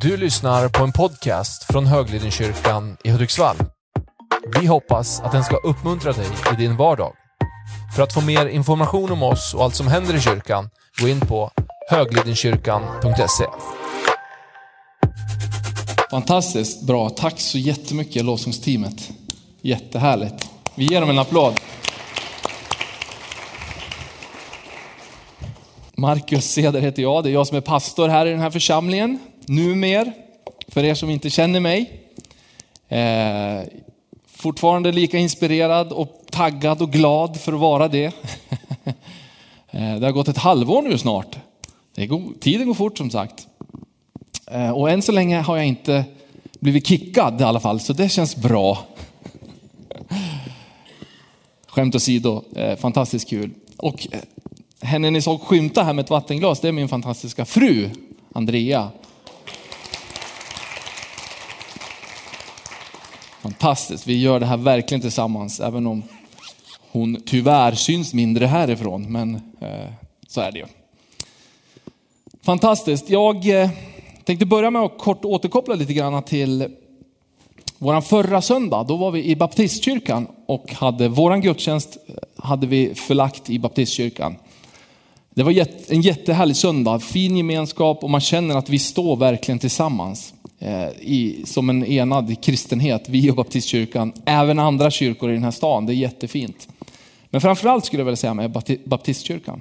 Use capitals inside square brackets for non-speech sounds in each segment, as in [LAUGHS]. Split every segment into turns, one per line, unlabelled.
Du lyssnar på en podcast från Höglidenkyrkan i Hudiksvall. Vi hoppas att den ska uppmuntra dig i din vardag. För att få mer information om oss och allt som händer i kyrkan, gå in på höglidenkyrkan.se.
Fantastiskt bra. Tack så jättemycket lovsångsteamet. Jättehärligt. Vi ger dem en applåd. Marcus Ceder heter jag. Det är jag som är pastor här i den här församlingen. Numer, för er som inte känner mig. Eh, fortfarande lika inspirerad och taggad och glad för att vara det. [LAUGHS] eh, det har gått ett halvår nu snart. Det går, tiden går fort som sagt. Eh, och än så länge har jag inte blivit kickad i alla fall, så det känns bra. [LAUGHS] Skämt åsido, eh, fantastiskt kul. Och eh, henne ni såg skymta här med ett vattenglas, det är min fantastiska fru, Andrea. Fantastiskt, vi gör det här verkligen tillsammans, även om hon tyvärr syns mindre härifrån, men eh, så är det ju. Fantastiskt, jag eh, tänkte börja med att kort återkoppla lite grann till våran förra söndag. Då var vi i baptistkyrkan och hade våran gudstjänst eh, hade vi förlagt i baptistkyrkan. Det var en jättehärlig söndag, fin gemenskap och man känner att vi står verkligen tillsammans Eh, i, som en enad kristenhet, vi och baptistkyrkan, även andra kyrkor i den här stan. Det är jättefint. Men framförallt skulle jag vilja säga med baptistkyrkan.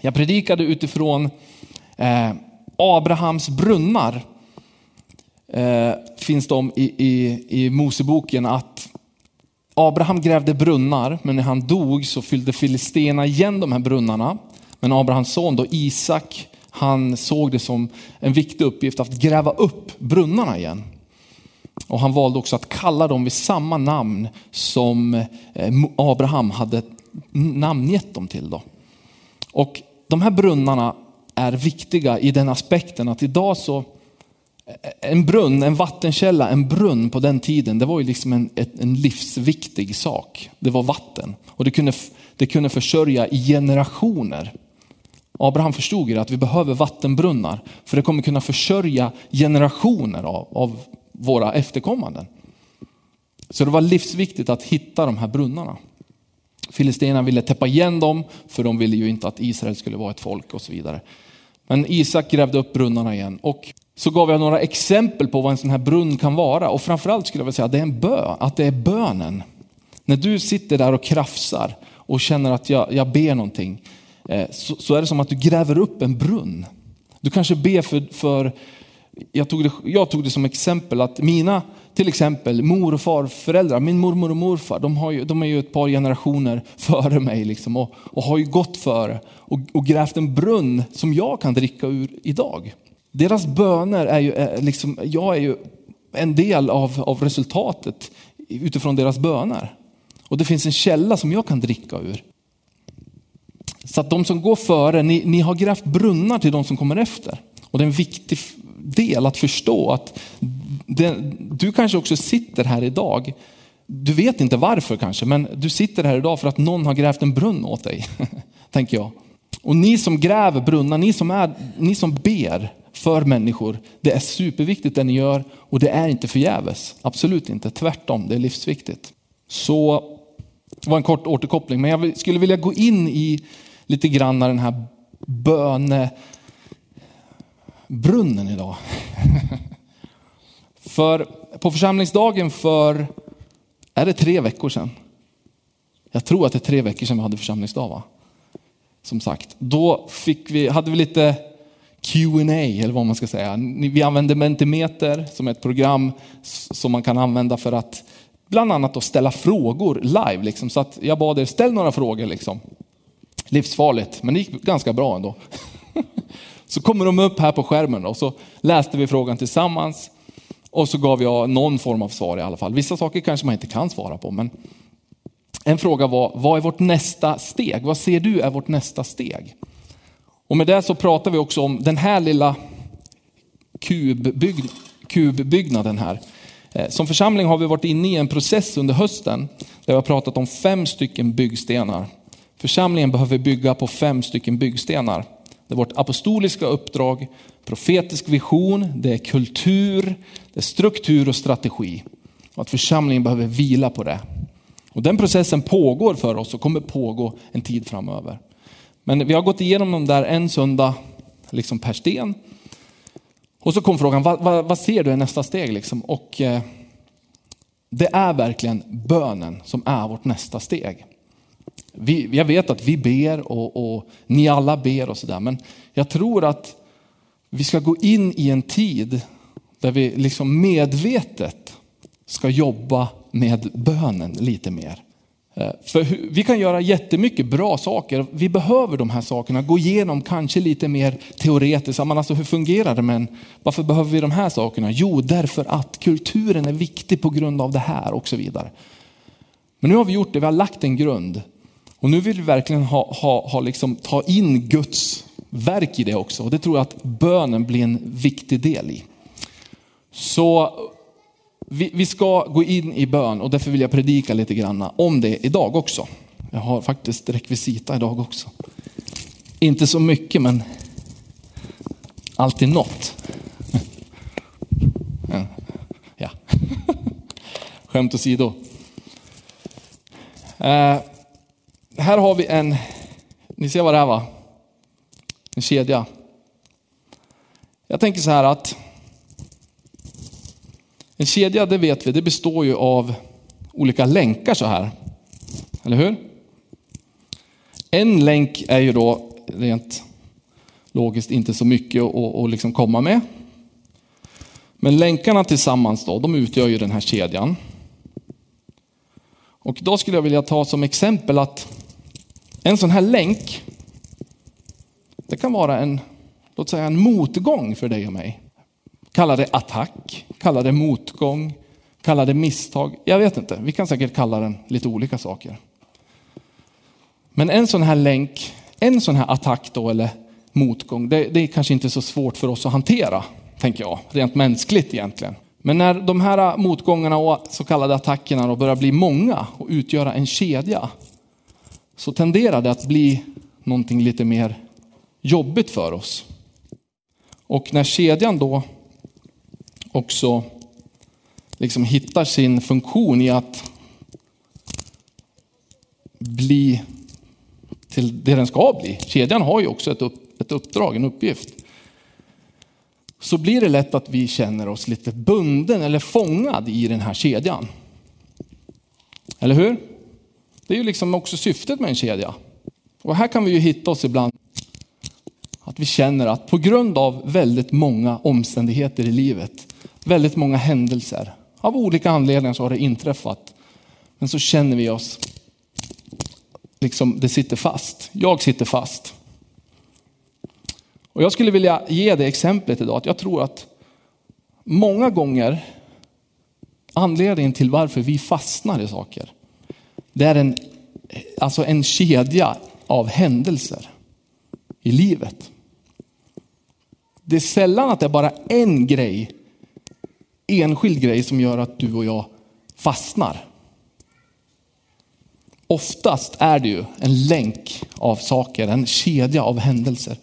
Jag predikade utifrån eh, Abrahams brunnar. Eh, finns de i, i, i Moseboken att Abraham grävde brunnar, men när han dog så fyllde filisterna igen de här brunnarna. Men Abrahams son då, Isak, han såg det som en viktig uppgift att gräva upp brunnarna igen. Och han valde också att kalla dem vid samma namn som eh, Abraham hade namngett dem till. Då. Och de här brunnarna är viktiga i den aspekten att idag så, eh, en brunn, en vattenkälla, en brunn på den tiden, det var ju liksom en, en livsviktig sak. Det var vatten och det kunde, det kunde försörja i generationer. Abraham förstod ju att vi behöver vattenbrunnar för det kommer kunna försörja generationer av, av våra efterkommanden. Så det var livsviktigt att hitta de här brunnarna. Filisterna ville täppa igen dem för de ville ju inte att Israel skulle vara ett folk och så vidare. Men Isak grävde upp brunnarna igen och så gav jag några exempel på vad en sån här brunn kan vara och framförallt skulle jag vilja säga att det är en bön, att det är bönen. När du sitter där och krafsar och känner att jag, jag ber någonting Eh, så, så, är det som att du gräver upp en brunn. Du kanske ber för, för jag, tog det, jag tog det som exempel att mina, till exempel mor och farföräldrar, min mormor och morfar, de, har ju, de är ju ett par generationer [LAUGHS] före mig liksom, och, och har ju gått före och, och grävt en brunn som jag kan dricka ur idag. Deras böner är ju, är liksom, jag är ju en del av, av resultatet utifrån deras böner. Och det finns en källa som jag kan dricka ur. Så att de som går före, ni, ni har grävt brunnar till de som kommer efter. Och det är en viktig del att förstå att det, du kanske också sitter här idag. Du vet inte varför kanske, men du sitter här idag för att någon har grävt en brunn åt dig. [LAUGHS] tänker jag. Och ni som gräver brunnar, ni som, är, ni som ber för människor, det är superviktigt det ni gör och det är inte förgäves. Absolut inte, tvärtom, det är livsviktigt. Så det var en kort återkoppling, men jag skulle vilja gå in i lite grann den här bönebrunnen idag. [LAUGHS] för på församlingsdagen för, är det tre veckor sedan? Jag tror att det är tre veckor sedan vi hade församlingsdag va? Som sagt, då fick vi, hade vi lite Q&A eller vad man ska säga. Vi använde Mentimeter som är ett program som man kan använda för att bland annat att ställa frågor live. Liksom. Så att jag bad er, ställ några frågor. Liksom. Livsfarligt, men det gick ganska bra ändå. [LAUGHS] Så kommer de upp här på skärmen och så läste vi frågan tillsammans och så gav jag någon form av svar i alla fall. Vissa saker kanske man inte kan svara på, men en fråga var, vad är vårt nästa steg? Vad ser du är vårt nästa steg? Och med det så pratar vi också om den här lilla kubbygg, kubbyggnaden här. Eh, som församling har vi varit inne i en process under hösten där vi har pratat om fem stycken byggstenar Församlingen behöver bygga på fem stycken byggstenar. Det är vårt apostoliska uppdrag, profetisk vision, det är kultur, det är struktur och strategi. Och att församlingen behöver vila på det. Och den processen pågår för oss och kommer pågå en tid framöver. Men vi har gått igenom dem där en söndag liksom per sten. Och så kom frågan, vad, vad, vad ser du är nästa steg? Liksom? Och eh, det är verkligen bönen som är vårt nästa steg. Vi, jag vet att vi ber och, och ni alla ber och sådär, men jag tror att vi ska gå in i en tid där vi liksom medvetet ska jobba med bönen lite mer. Eh, för vi kan göra jättemycket bra saker. Vi behöver de här sakerna, gå igenom kanske lite mer teoretiskt. alltså hur fungerar det? Men varför behöver vi de här sakerna? Jo, därför att kulturen är viktig på grund av det här och så vidare. Men nu har vi gjort det, vi har lagt en grund. Och nu vill vi verkligen ha, ha, ha liksom, ta in Guds verk i det också. Och det tror jag att bönen blir en viktig del i. Så vi, vi ska gå in i bön och därför vill jag predika lite grann om det idag också. Jag har faktiskt rekvisita idag också. Inte så mycket men alltid något. [LAUGHS] Ja. [LAUGHS] Skämt åsido. Eh, här har vi en, ni ser vad det är va? En kedja. Jag tänker så här att en kedja, det vet vi, det består ju av olika länkar så här. Eller hur? En länk är ju då rent logiskt inte så mycket att, att liksom komma med. Men länkarna tillsammans då, de utgör ju den här kedjan. Och då skulle jag vilja ta som exempel att en sån här länk, det kan vara en, låt säga en motgång för dig och mig. Kalla det attack, kalla det motgång, kalla det misstag. Jag vet inte, vi kan säkert kalla den lite olika saker. Men en sån här länk, en sån här attack då eller motgång, det, det är kanske inte så svårt för oss att hantera, tänker jag, rent mänskligt egentligen. Men när de här motgångarna och så kallade attackerna då börjar bli många och utgöra en kedja, så tenderar det att bli någonting lite mer jobbigt för oss. Och när kedjan då också liksom hittar sin funktion i att bli till det den ska bli. Kedjan har ju också ett, upp, ett uppdrag, en uppgift. Så blir det lätt att vi känner oss lite bunden eller fångad i den här kedjan. Eller hur? Det är ju liksom också syftet med en kedja. Och här kan vi ju hitta oss ibland. Att vi känner att på grund av väldigt många omständigheter i livet väldigt många händelser. Av olika anledningar så har det inträffat. Men så känner vi oss, liksom det sitter fast. Jag sitter fast. Och jag skulle vilja ge det exemplet idag att jag tror att många gånger anledningen till varför vi fastnar i saker, det är en, alltså en kedja av händelser i livet. Det är sällan att det är bara en grej enskild grej som gör att du och jag fastnar. Oftast är det ju en länk av saker, en kedja av händelser.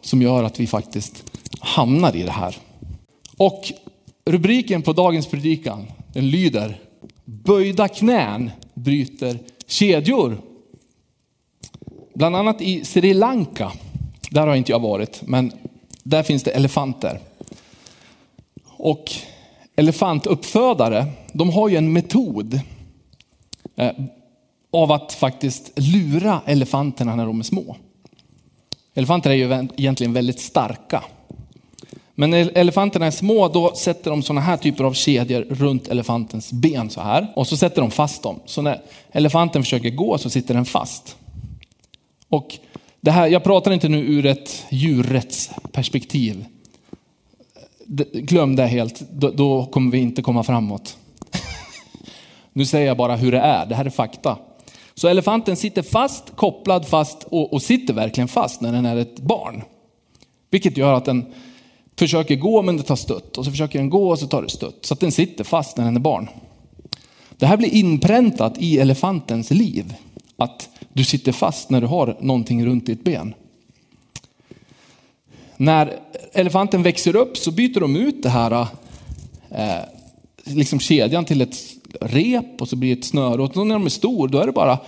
Som gör att vi faktiskt hamnar i det här. Och rubriken på dagens predikan, den lyder Böjda knän bryter kedjor. Bland annat i Sri Lanka, där har inte jag varit, men där finns det elefanter. Och elefantuppfödare, de har ju en metod eh, av att faktiskt lura elefanterna när de är små. Elefanter är ju egentligen väldigt starka. Men när elefanterna är små då sätter de sådana här typer av kedjor runt elefantens ben så här. Och så sätter de fast dem. Så när elefanten försöker gå så sitter den fast. Och det här, jag pratar inte nu ur ett djurrättsperspektiv glöm det helt, då, då kommer vi inte komma framåt. [LAUGHS] nu säger jag bara hur det är, det här är fakta. Så elefanten sitter fast, kopplad fast och, och, sitter verkligen fast när den är ett barn. Vilket gör att den försöker gå men det tar stött och så försöker den gå och så tar det stött Så att den sitter fast när den är barn. Det här blir inpräntat i elefantens liv. att du sitter fast när du har någonting runt ditt ben. När elefanten växer upp så byter de ut det här eh, liksom kedjan till ett rep och så blir det ett snöre. Och när de är stor då är det bara,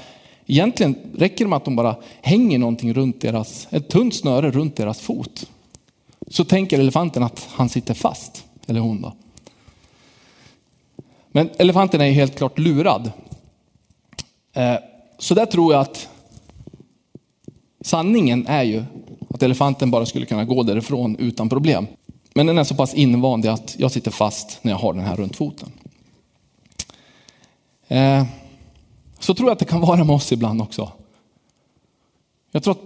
egentligen räcker det med att de bara hänger någonting runt deras, ett tunt snöre runt deras fot. Så tänker elefanten att han sitter fast, eller hon då. Men elefanten är helt klart lurad. Eh, så där tror jag att sanningen är ju att elefanten bara skulle kunna gå därifrån utan problem. Men den är så pass invand att jag sitter fast när jag har den här runt foten. Eh, så tror jag att det kan vara med oss ibland också. Jag tror att,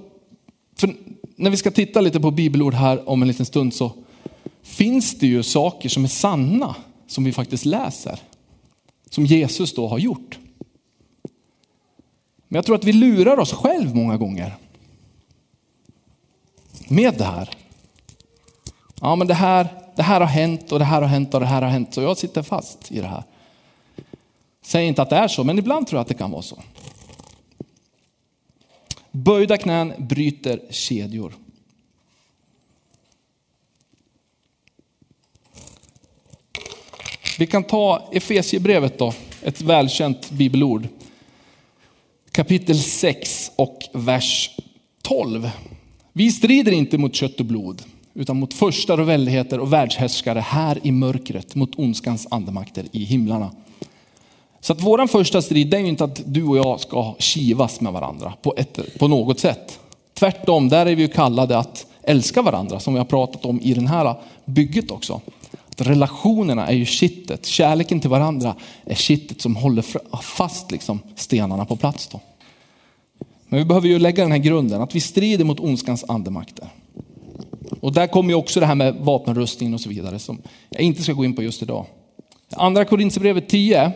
när vi ska titta lite på bibelord här om en liten stund så finns det ju saker som är sanna som vi faktiskt läser. Som Jesus då har gjort. Men jag tror att vi lurar oss själv många gånger. Med det här. Ja men det här, det här har hänt och det här har hänt och det här har hänt så jag sitter fast i det här. Säg inte att det är så, men ibland tror jag att det kan vara så. Böjda knän bryter kedjor. Vi kan ta Efesiebrevet då, ett välkänt bibelord. Kapitel 6 och vers 12. Vi strider inte mot kött och blod, utan mot förstar och väldigheter och världshärskare här i mörkret, mot ondskans andemakter i himlarna. Så att våran första strid är ju inte att du och jag ska kivas med varandra på, ett, på något sätt. Tvärtom, där är vi ju kallade att älska varandra som vi har pratat om i den här bygget också. Att relationerna är ju kittet, kärleken till varandra är kittet som håller fast liksom stenarna på plats. Då. Men vi behöver ju lägga den här grunden, att vi strider mot ondskans andemakter. Och där kommer ju också det här med vapenrustningen och så vidare som jag inte ska gå in på just idag. Andra Korinthierbrevet 10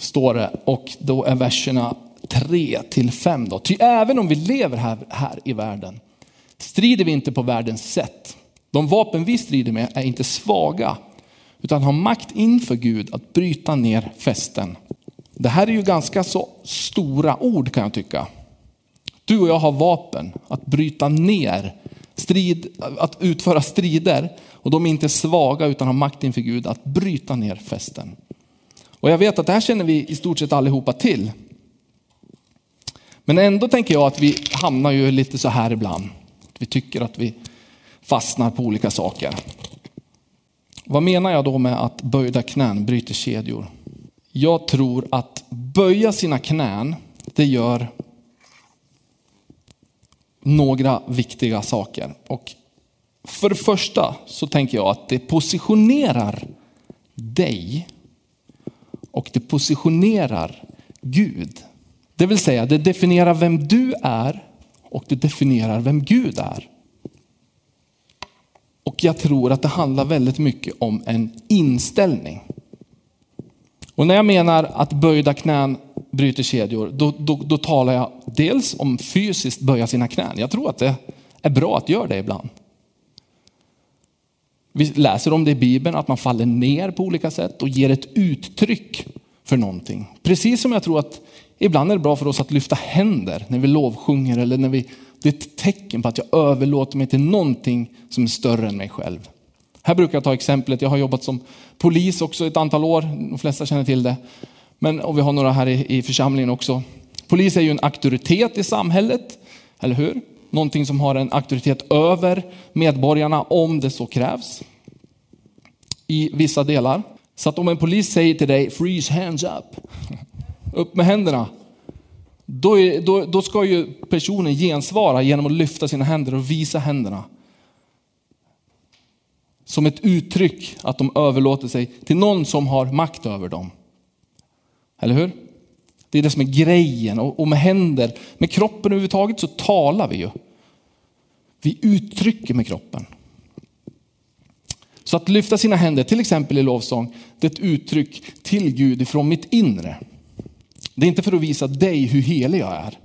står det och då är verserna 3 till 5 då. Ty även om vi lever här, här i världen strider vi inte på världens sätt. De vapen vi strider med är inte svaga utan har makt inför Gud att bryta ner fästen. Det här är ju ganska så stora ord kan jag tycka. Du och jag har vapen att bryta ner, strid, att utföra strider och de är inte svaga utan har makt inför Gud att bryta ner fästen. Och jag vet att det här känner vi i stort sett allihopa till. Men ändå tänker jag att vi hamnar ju lite så här ibland. Vi tycker att vi fastnar på olika saker. Vad menar jag då med att böjda knän bryter kedjor? Jag tror att böja sina knän, det gör några viktiga saker. Och för det första så tänker jag att det positionerar dig och det positionerar Gud. Det vill säga det definierar vem du är och det definierar vem Gud är. Och jag tror att det handlar väldigt mycket om en inställning. Och när jag menar att böjda knän bryter kedjor, då, då, då talar jag dels om fysiskt böja sina knän. Jag tror att det är bra att göra det ibland. Vi läser om det i Bibeln, att man faller ner på olika sätt och ger ett uttryck för någonting. Precis som jag tror att ibland är det bra för oss att lyfta händer när vi lovsjunger eller när vi, det är ett tecken på att jag överlåter mig till någonting som är större än mig själv. Här brukar jag ta exemplet, jag har jobbat som polis också ett antal år, de flesta känner till det. Men, och vi har några här i, i församlingen också. Polis är ju en auktoritet i samhället, eller hur? Någonting som har en auktoritet över medborgarna om det så krävs. I vissa delar. Så att om en polis säger till dig, freeze hands up, [LAUGHS] upp med händerna. Då, är, då, då ska ju personen gensvara genom att lyfta sina händer och visa händerna. Som ett uttryck att de överlåter sig till någon som har makt över dem. Eller hur? Det är det som är grejen. Och, med händer, med kroppen överhuvudtaget så talar vi ju. Vi uttrycker med kroppen. Så att lyfta sina händer, till exempel i lovsång, det är ett uttryck till Gud ifrån mitt inre. Det är inte för att visa dig hur helig jag är.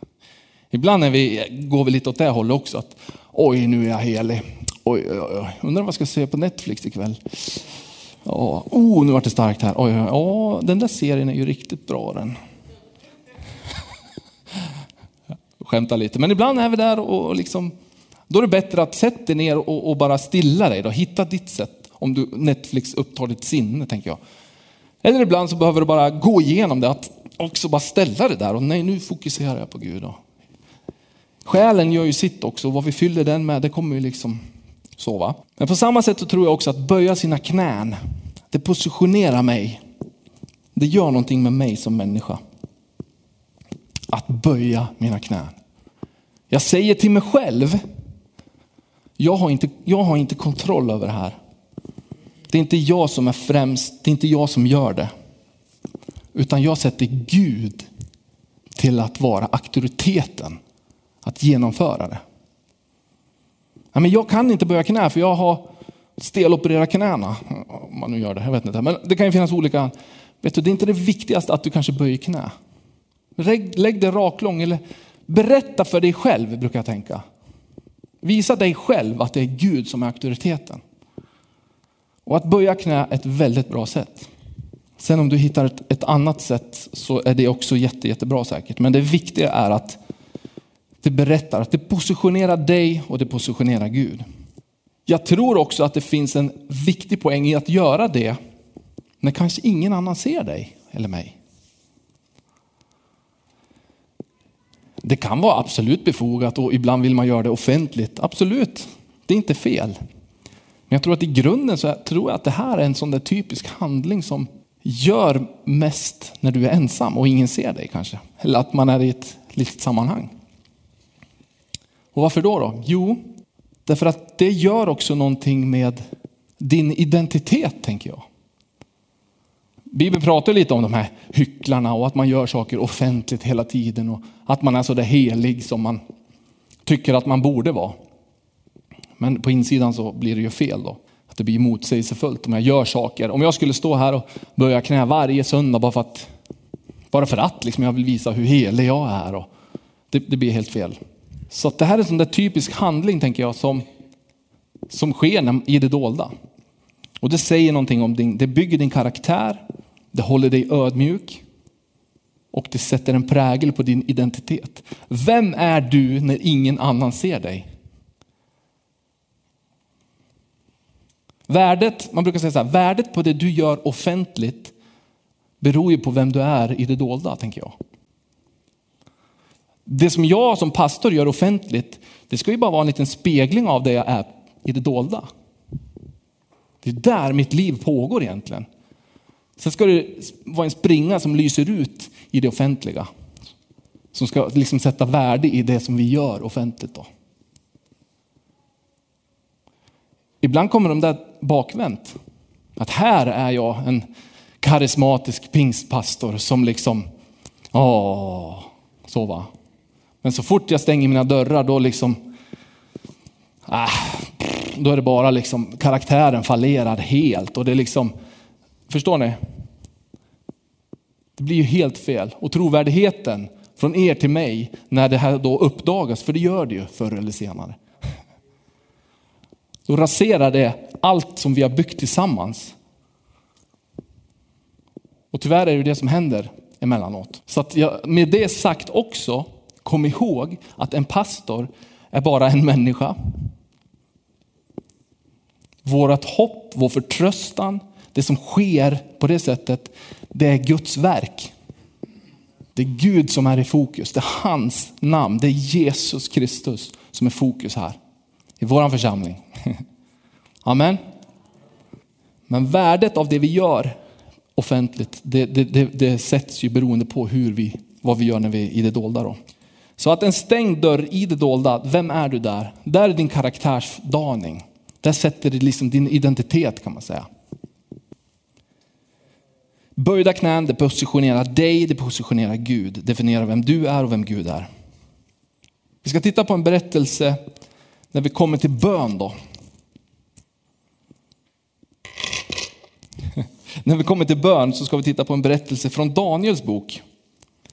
[LAUGHS] Ibland är vi, går vi lite åt det hållet också. Att, Oj, nu är jag helig. Oj, oj, oj. Undrar vad jag ska se på Netflix ikväll. Ja, oh, nu vart det starkt här. Oj, oj, oj. den där serien är ju riktigt bra den. [LAUGHS] Skämtar lite, men ibland är vi där och liksom, då är det bättre att sätta dig ner och, och, bara stilla dig. Då. Hitta ditt sätt om du Netflix upptar ditt sinne, tänker jag. Eller ibland så behöver du bara gå igenom det, att också bara ställa det där och nej, nu fokuserar jag på Gud. Då. Själen gör ju sitt också och vad vi fyller den med, det kommer ju liksom sova. Men på samma sätt så tror jag också att böja sina knän, det positionerar mig. Det gör någonting med mig som människa. Att böja mina knän. Jag säger till mig själv, jag har inte, jag har inte kontroll över det här. Det är inte jag som är främst, det är inte jag som gör det. Utan jag sätter Gud till att vara auktoriteten att genomföra det men jag kan inte böja knä för jag har stelopererat knäna. Om man nu gör det, jag vet inte. Men det kan ju finnas olika. Vet du, det är inte det viktigaste att du kanske böjer knä. Lägg, lägg det raklång eller berätta för dig själv brukar jag tänka. Visa dig själv att det är Gud som är auktoriteten. Och att böja knä är ett väldigt bra sätt. Sen om du hittar ett, ett annat sätt så är det också jätte, jättebra säkert. Men det viktiga är att det berättar, att det positionerar dig och det positionerar Gud. Jag tror också att det finns en viktig poäng i att göra det när kanske ingen annan ser dig eller mig. Det kan vara absolut befogat och ibland vill man göra det offentligt. Absolut, det är inte fel. Men jag tror att i grunden så tror jag att det här är en sån där typisk handling som gör mest när du är ensam och ingen ser dig kanske. Eller att man är i ett litet sammanhang. Och varför då? då? Jo, därför att det gör också någonting med din identitet tänker jag. Bibeln pratar lite om de här hycklarna och att man gör saker offentligt hela tiden och att man är så där helig som man tycker att man borde vara. Men på insidan så blir det ju fel då. Att det blir motsägelsefullt om jag gör saker. Om jag skulle stå här och börja knä varje söndag bara för att, bara för att liksom jag vill visa hur helig jag är. Och det, det blir helt fel. Så det här är en sån där typisk handling tänker jag som, som sker i det dolda. Och det säger någonting om din, det bygger din karaktär, det håller dig ödmjuk och det sätter en prägel på din identitet. Vem är du när ingen annan ser dig? Värdet, man brukar säga så här, värdet på det du gör offentligt beror ju på vem du är i det dolda, tänker jag. Det som jag som pastor gör offentligt, det ska ju bara vara en liten spegling av det jag är i det dolda. Det är där mitt liv pågår egentligen. Sen ska det vara en springa som lyser ut i det offentliga. Som ska liksom sätta värde i det som vi gör offentligt. Då. Ibland kommer de där bakvänt. Att här är jag en karismatisk pingstpastor som liksom, åh, så va. Men så fort jag stänger mina dörrar då liksom, ah, då är det bara liksom karaktären fallerar helt och det är liksom, förstår ni? Det blir ju helt fel och trovärdigheten från er till mig när det här då uppdagas, för det gör det ju förr eller senare. Då raserar det allt som vi har byggt tillsammans. Och tyvärr är det det som händer emellanåt. Så att jag, med det sagt också, kom ihåg att en pastor är bara en människa. Vårat hopp, vår förtröstan, det som sker på det sättet, det är Guds verk. Det är Gud som är i fokus, det är hans namn, det är Jesus Kristus som är fokus här i vår församling. [LAUGHS] Amen. Men värdet av det vi gör offentligt, det, det, det, det sätts ju beroende på hur vi, vad vi gör när vi är i det dolda. Då. Så att en stängd dörr i det dolda, vem är du där? Där är din karaktärsdaning. Där sätter det liksom din identitet kan man säga. Böjda knän, det positionerar dig, det positionerar Gud, definierar vem du är och vem Gud är. Vi ska titta på en berättelse när vi kommer till bön då. [LAUGHS] när vi kommer till bön så ska vi titta på en berättelse från Daniels bok.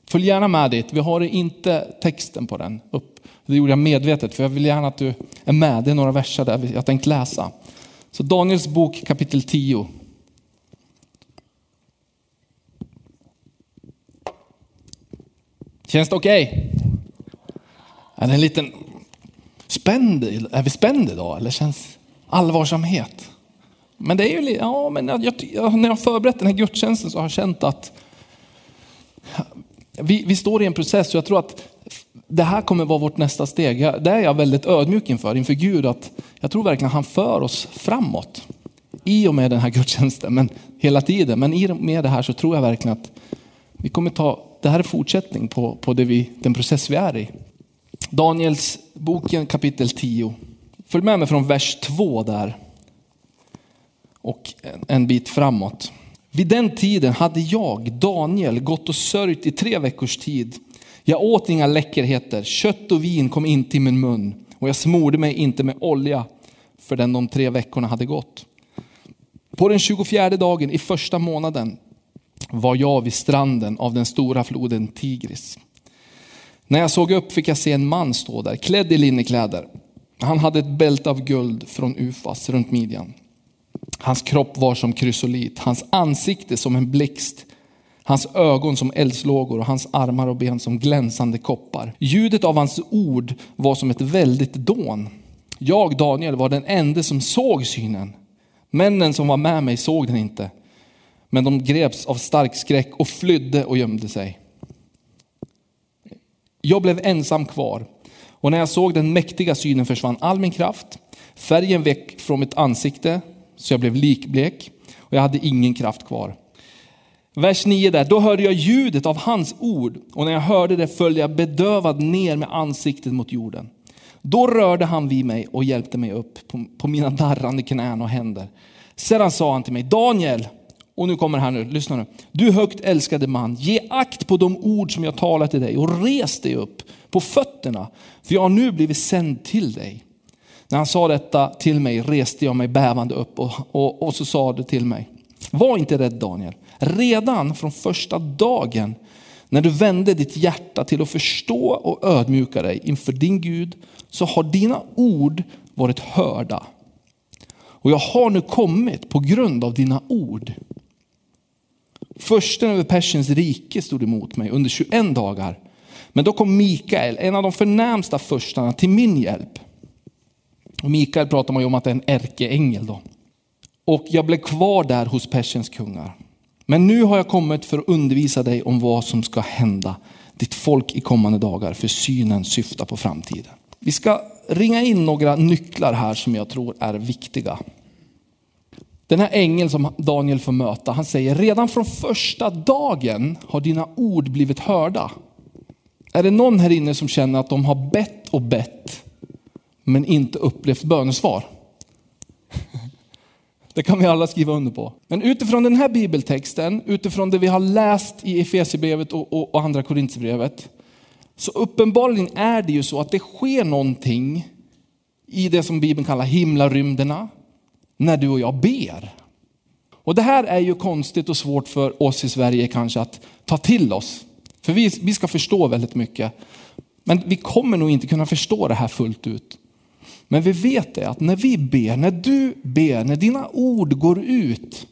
Följ gärna med dit. Vi har inte texten på den upp. Det gjorde jag medvetet för jag vill gärna att du är med. Det är några verser där jag tänkt läsa. Så Daniels bok kapitel 10. Känns det okej? Okay? Är det en liten spänd? Är vi spända idag eller känns allvarsamhet? Men det är ju, ja, men jag, jag, när jag förberett den här gudstjänsten så har jag känt att vi, vi står i en process och jag tror att det här kommer vara vårt nästa steg. Det är jag väldigt ödmjuk inför, inför Gud. Att jag tror verkligen att han för oss framåt. I och med den här gudstjänsten, men hela tiden. Men i och med det här så tror jag verkligen att vi kommer ta, det här är fortsättning på, på det vi, den process vi är i. Daniels boken kapitel 10. Följ med mig från vers 2 där. Och en, en bit framåt. Vid den tiden hade jag, Daniel, gått och sörjt i tre veckors tid. Jag åt inga läckerheter, kött och vin kom inte i min mun och jag smorde mig inte med olja förrän de tre veckorna hade gått. På den 24 dagen i första månaden var jag vid stranden av den stora floden Tigris. När jag såg upp fick jag se en man stå där, klädd i linnekläder. Han hade ett bälte av guld från Ufas runt midjan. Hans kropp var som krysolit, hans ansikte som en blixt, hans ögon som eldslågor och hans armar och ben som glänsande koppar. Ljudet av hans ord var som ett väldigt dån. Jag, Daniel, var den enda som såg synen. Männen som var med mig såg den inte, men de greps av stark skräck och flydde och gömde sig. Jag blev ensam kvar och när jag såg den mäktiga synen försvann all min kraft. Färgen vek från mitt ansikte så jag blev likblek och jag hade ingen kraft kvar. Vers 9 där, då hörde jag ljudet av hans ord och när jag hörde det föll jag bedövad ner med ansiktet mot jorden. Då rörde han vid mig och hjälpte mig upp på, på mina darrande knän och händer. Sedan sa han till mig, Daniel, och nu kommer han nu, lyssna nu. Du högt älskade man, ge akt på de ord som jag talar till dig och res dig upp på fötterna, för jag har nu blivit sänd till dig. När han sa detta till mig reste jag mig bävande upp och, och, och så sa det till mig. Var inte rädd Daniel. Redan från första dagen när du vände ditt hjärta till att förstå och ödmjuka dig inför din Gud så har dina ord varit hörda. Och jag har nu kommit på grund av dina ord. Försten över Persiens rike stod emot mig under 21 dagar. Men då kom Mikael, en av de förnämsta förstarna, till min hjälp. Och Mikael pratar man ju om att det är en ärkeängel då. Och jag blev kvar där hos Persiens kungar. Men nu har jag kommit för att undervisa dig om vad som ska hända ditt folk i kommande dagar, för synen syftar på framtiden. Vi ska ringa in några nycklar här som jag tror är viktiga. Den här ängeln som Daniel får möta, han säger redan från första dagen har dina ord blivit hörda. Är det någon här inne som känner att de har bett och bett men inte upplevt bönesvar. Det kan vi alla skriva under på. Men utifrån den här bibeltexten, utifrån det vi har läst i Efesierbrevet och, och, och andra Korintierbrevet, så uppenbarligen är det ju så att det sker någonting i det som Bibeln kallar himlarymderna, när du och jag ber. Och det här är ju konstigt och svårt för oss i Sverige kanske att ta till oss. För vi, vi ska förstå väldigt mycket. Men vi kommer nog inte kunna förstå det här fullt ut. Men vi vet det att när vi ber, när du ber, när dina ord går ut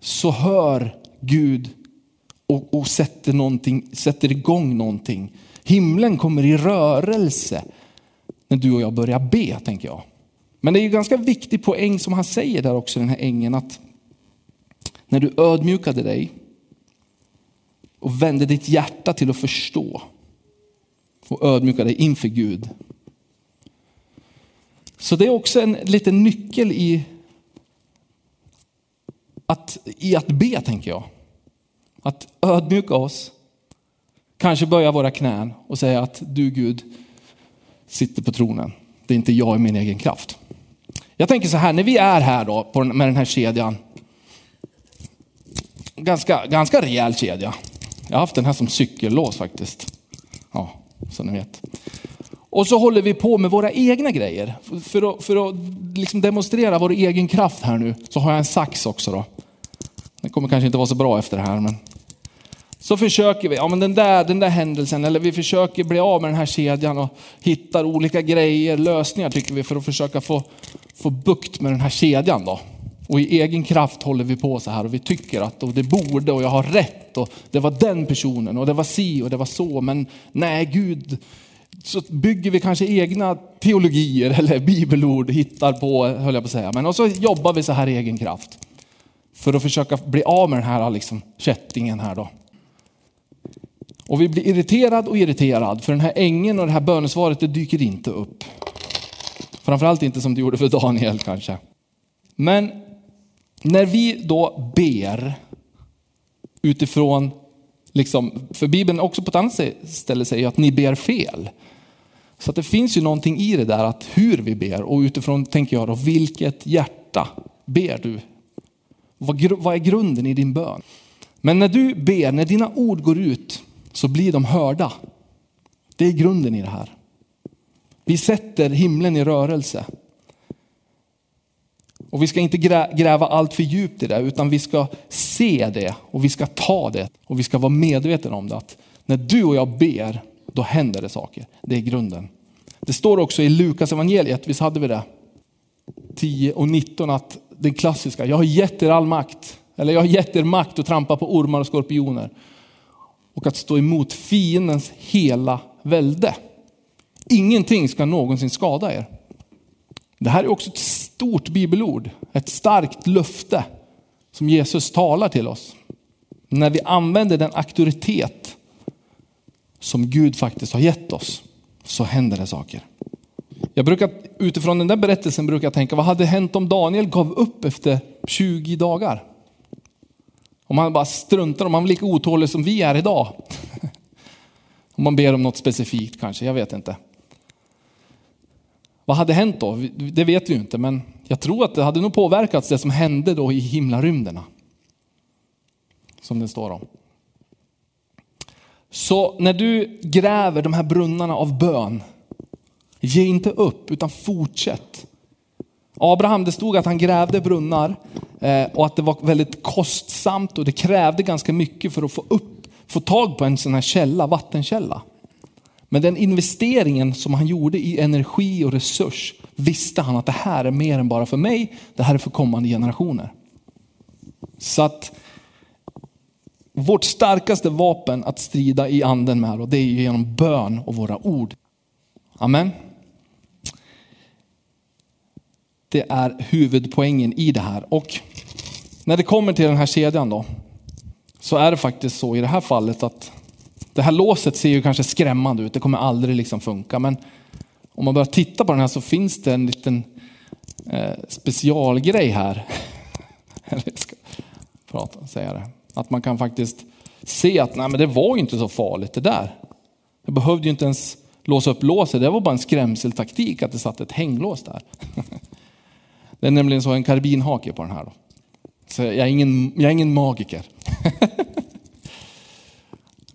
så hör Gud och, och sätter, någonting, sätter igång någonting. Himlen kommer i rörelse när du och jag börjar be, tänker jag. Men det är ju ganska viktig poäng som han säger där också, den här ängeln, att när du ödmjukade dig och vände ditt hjärta till att förstå och ödmjuka dig inför Gud så det är också en liten nyckel i att, i att be, tänker jag. Att ödmjuka oss, kanske böja våra knän och säga att du Gud sitter på tronen. Det är inte jag i min egen kraft. Jag tänker så här, när vi är här då med den här kedjan. Ganska, ganska rejäl kedja. Jag har haft den här som cykellås faktiskt. Ja, så ni vet. Och så håller vi på med våra egna grejer. För att, för att liksom demonstrera vår egen kraft här nu så har jag en sax också. Då. Det kommer kanske inte vara så bra efter det här. Men... Så försöker vi, ja men den där, den där händelsen, eller vi försöker bli av med den här kedjan och hittar olika grejer, lösningar tycker vi för att försöka få, få bukt med den här kedjan. Då. Och i egen kraft håller vi på så här och vi tycker att och det borde och jag har rätt och det var den personen och det var si och det var så. Men nej, Gud, så bygger vi kanske egna teologier eller bibelord, hittar på, höll jag på att säga. Men och så jobbar vi så här i egen kraft. För att försöka bli av med den här liksom, kättingen här då. Och vi blir irriterad och irriterad för den här ängen och det här bönesvaret det dyker inte upp. Framförallt inte som det gjorde för Daniel kanske. Men när vi då ber utifrån, liksom, för Bibeln också på ett annat ställe säger att ni ber fel. Så att det finns ju någonting i det där att hur vi ber och utifrån tänker jag då vilket hjärta ber du? Vad, vad är grunden i din bön? Men när du ber, när dina ord går ut så blir de hörda. Det är grunden i det här. Vi sätter himlen i rörelse. Och vi ska inte gräva allt för djupt i det, utan vi ska se det och vi ska ta det och vi ska vara medvetna om det. Att när du och jag ber, då händer det saker. Det är grunden. Det står också i Lukas evangeliet, visst hade vi det? 10 och 19 att den klassiska, jag har gett er all makt. Eller jag har gett er makt att trampa på ormar och skorpioner. Och att stå emot fiendens hela välde. Ingenting ska någonsin skada er. Det här är också ett stort bibelord, ett starkt löfte som Jesus talar till oss. När vi använder den auktoritet som Gud faktiskt har gett oss så händer det saker. Jag brukar, utifrån den där berättelsen brukar jag tänka, vad hade hänt om Daniel gav upp efter 20 dagar? Om han bara struntar, om han var lika otålig som vi är idag. [LAUGHS] Om man ber om något specifikt kanske, jag vet inte. Vad hade hänt då? Det vet vi ju inte, men jag tror att det hade nog påverkats det som hände då i himlarymderna. Som det står om. Så när du gräver de här brunnarna av bön, ge inte upp utan fortsätt. Abraham, det stod att han grävde brunnar eh, och att det var väldigt kostsamt och det krävde ganska mycket för att få, upp, få tag på en sån här källa, vattenkälla. Men den investeringen som han gjorde i energi och resurs visste han att det här är mer än bara för mig, det här är för kommande generationer. Så att vårt starkaste vapen att strida i anden med, och det är genom bön och våra ord. Amen. Det är huvudpoängen i det här. Och när det kommer till den här kedjan då, så är det faktiskt så i det här fallet att det här låset ser ju kanske skrämmande ut, det kommer aldrig liksom funka. Men om man börjar titta på den här så finns det en liten eh, specialgrej här. [LAUGHS] jag ska prata, säga det. Att man kan faktiskt se att nej, men det var ju inte så farligt det där. Jag behövde ju inte ens låsa upp låset, det var bara en skrämseltaktik att det satt ett hänglås där. [LAUGHS] det är nämligen så en karbinhake på den här. Då. Så jag är ingen, jag är ingen magiker. [LAUGHS]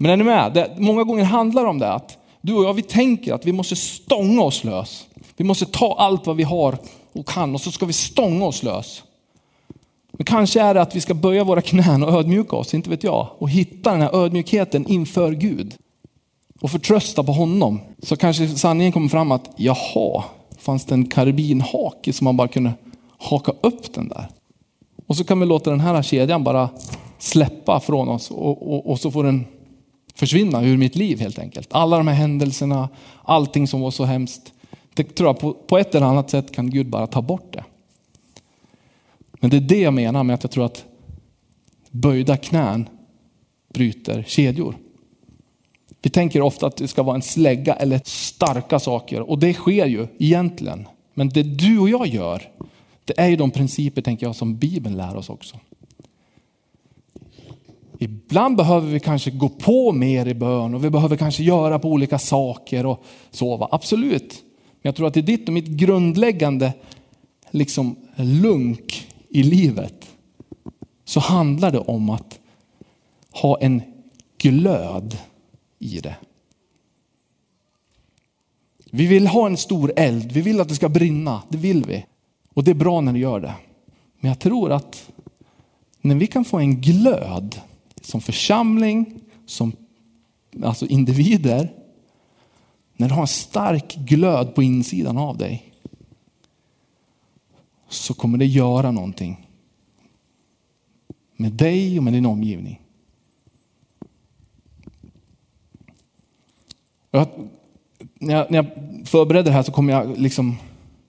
Men är ni med? Det, många gånger handlar det om det att du och jag vi tänker att vi måste stånga oss lös. Vi måste ta allt vad vi har och kan och så ska vi stånga oss lös. Men kanske är det att vi ska böja våra knän och ödmjuka oss, inte vet jag. Och hitta den här ödmjukheten inför Gud. Och förtrösta på honom. Så kanske sanningen kommer fram att jaha, fanns det en karbinhake som man bara kunde haka upp den där. Och så kan vi låta den här kedjan bara släppa från oss och, och, och så får den försvinna ur mitt liv helt enkelt. Alla de här händelserna, allting som var så hemskt. Det tror jag på, på ett eller annat sätt kan Gud bara ta bort det. Men det är det jag menar med att jag tror att böjda knän bryter kedjor. Vi tänker ofta att det ska vara en slägga eller starka saker och det sker ju egentligen. Men det du och jag gör, det är ju de principer tänker jag som Bibeln lär oss också. Ibland behöver vi kanske gå på mer i bön och vi behöver kanske göra på olika saker och sova. Absolut. Men jag tror att i ditt och mitt grundläggande liksom lunk i livet så handlar det om att ha en glöd i det. Vi vill ha en stor eld, vi vill att det ska brinna, det vill vi. Och det är bra när det gör det. Men jag tror att när vi kan få en glöd som församling, som alltså individer, när du har en stark glöd på insidan av dig, så kommer det göra någonting med dig och med din omgivning. Jag, när, jag, när jag förberedde det här så kom jag liksom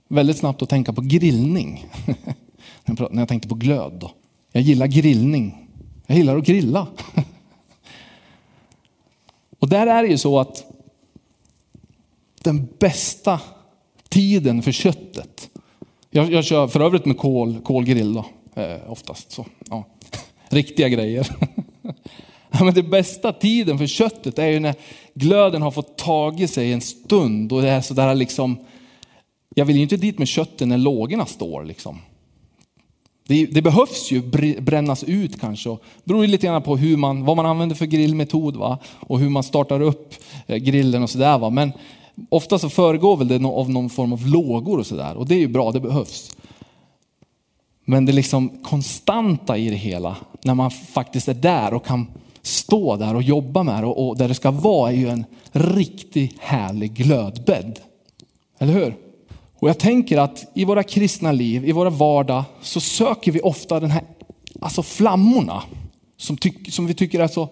väldigt snabbt att tänka på grillning. [LAUGHS] när jag tänkte på glöd. Då. Jag gillar grillning. Jag gillar att grilla. [LAUGHS] och där är det ju så att den bästa tiden för köttet. Jag, jag kör för övrigt med kol, kolgrill då, eh, oftast. Så, ja. [LAUGHS] Riktiga grejer. [LAUGHS] men det bästa tiden för köttet är ju när glöden har fått tagit sig en stund och det är sådär liksom, jag vill ju inte dit med köttet när lågorna står liksom. Det, det, behövs ju brännas ut kanske. Det beror lite grann på hur man, vad man använder för grillmetod va? och hur man startar upp eh, grillen och sådär. Men ofta så föregår väl det av någon form av lågor och sådär och det är ju bra, det behövs. Men det liksom konstanta i det hela, när man faktiskt är där och kan stå där och jobba med det och, och där det ska vara är ju en riktigt härlig glödbädd. Eller hur? Och jag tänker att i våra kristna liv, i våra vardag, så söker vi ofta den här, alltså flammorna som, tyck, som vi tycker är så,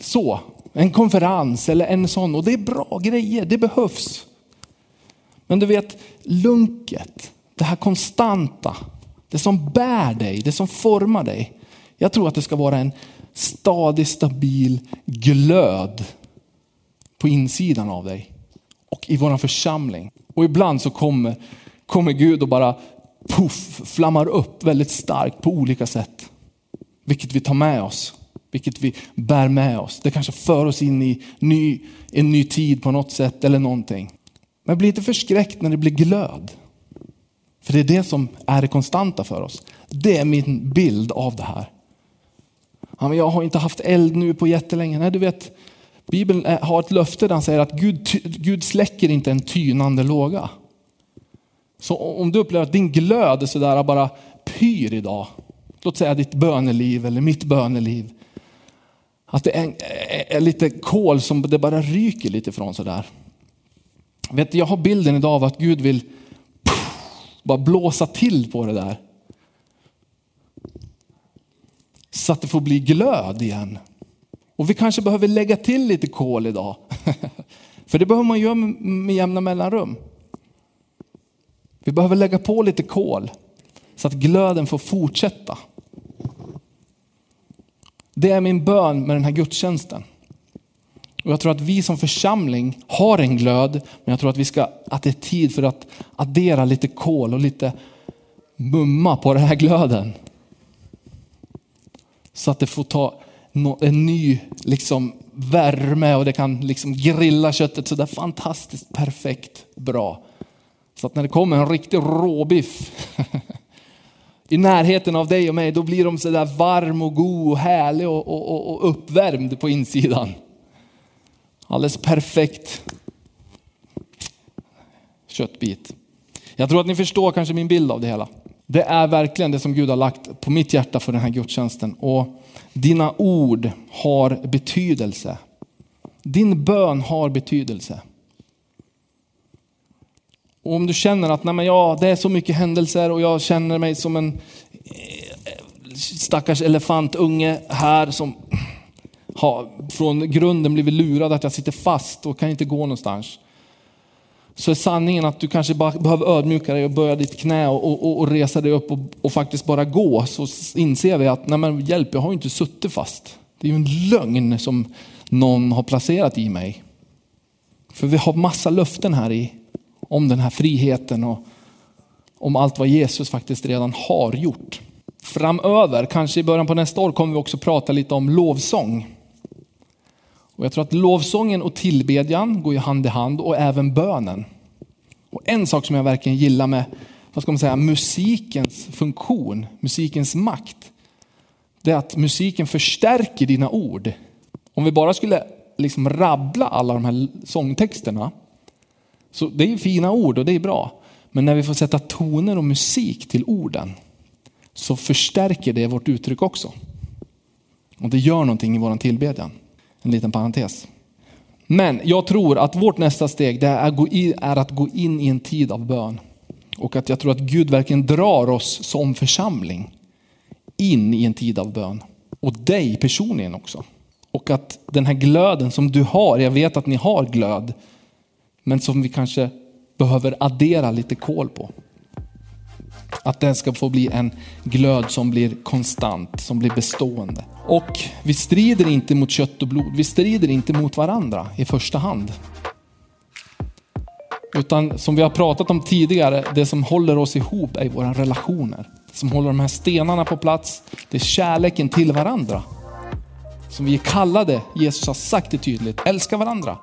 så, en konferens eller en sån. Och det är bra grejer, det behövs. Men du vet, lunket, det här konstanta, det som bär dig, det som formar dig. Jag tror att det ska vara en stadig, stabil glöd på insidan av dig och i vår församling. Och ibland så kommer, kommer Gud och bara puff, flammar upp väldigt starkt på olika sätt. Vilket vi tar med oss, vilket vi bär med oss. Det kanske för oss in i ny, en ny tid på något sätt eller någonting. Men bli inte förskräckt när det blir glöd. För det är det som är det konstanta för oss. Det är min bild av det här. Ja, men jag har inte haft eld nu på jättelänge. Nej, du vet, Bibeln har ett löfte där han säger att Gud, Gud släcker inte en tynande låga. Så om du upplever att din glöd är sådär bara pyr idag, låt säga ditt böneliv eller mitt böneliv. Att det är, är lite kol som det bara ryker lite från sådär. Vet du, jag har bilden idag av att Gud vill bara blåsa till på det där. Så att det får bli glöd igen. Och vi kanske behöver lägga till lite kol idag. [LAUGHS] För det behöver man göra med jämna mellanrum. Vi behöver lägga på lite kol så att glöden får fortsätta. Det är min bön med den här gudstjänsten. Och jag tror att vi som församling har en glöd, men jag tror att, vi ska, att det är tid för att addera lite kol och lite mumma på den här glöden. Så att det får ta en ny liksom, värme och det kan liksom grilla köttet så där fantastiskt perfekt bra. Så att när det kommer en riktig råbiff [LAUGHS] i närheten av dig och mig, då blir de så där varm och god och härlig och, och, och uppvärmd på insidan. Alldeles perfekt köttbit. Jag tror att ni förstår kanske min bild av det hela. Det är verkligen det som Gud har lagt på mitt hjärta för den här gudstjänsten. Och dina ord har betydelse. Din bön har betydelse. Och om du känner att nej men ja, det är så mycket händelser och jag känner mig som en eh, stackars elefantunge här som har från grunden blivit lurad att jag sitter fast och kan inte gå någonstans så är sanningen att du kanske bara behöver ödmjuka dig och böja ditt knä och, och, och resa dig upp och, och, faktiskt bara gå. Så inser vi att, nej men hjälp, jag har ju inte suttit fast. Det är ju en lögn som någon har placerat i mig. För vi har massa löften här i, om den här friheten och om allt vad Jesus faktiskt redan har gjort. Framöver, kanske i början på nästa år, kommer vi också prata lite om lovsång. Och jag tror att lovsången och tillbedjan går ju hand i hand och även bönen. Och en sak som jag verkligen gillar med vad ska man säga, musikens funktion, musikens makt, det är att musiken förstärker dina ord. Om vi bara skulle liksom rabbla alla de här sångtexterna, så det är fina ord och det är bra. Men när vi får sätta toner och musik till orden så förstärker det vårt uttryck också. Och det gör någonting i vår tillbedjan. En liten parentes. Men jag tror att vårt nästa steg det är att gå in i en tid av bön. Och att jag tror att Gud verkligen drar oss som församling in i en tid av bön. Och dig personligen också. Och att den här glöden som du har, jag vet att ni har glöd, men som vi kanske behöver addera lite kol på. Att den ska få bli en glöd som blir konstant, som blir bestående. Och vi strider inte mot kött och blod, vi strider inte mot varandra i första hand. Utan som vi har pratat om tidigare, det som håller oss ihop är våra relationer. Det som håller de här stenarna på plats, det är kärleken till varandra. Som vi är kallade, Jesus har sagt det tydligt, älska varandra.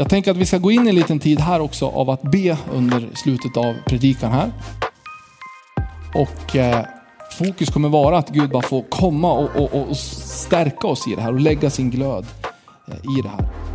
Jag tänker att vi ska gå in i en liten tid här också av att be under slutet av predikan här. Och eh, fokus kommer vara att Gud bara får komma och, och, och stärka oss i det här och lägga sin glöd eh, i det här.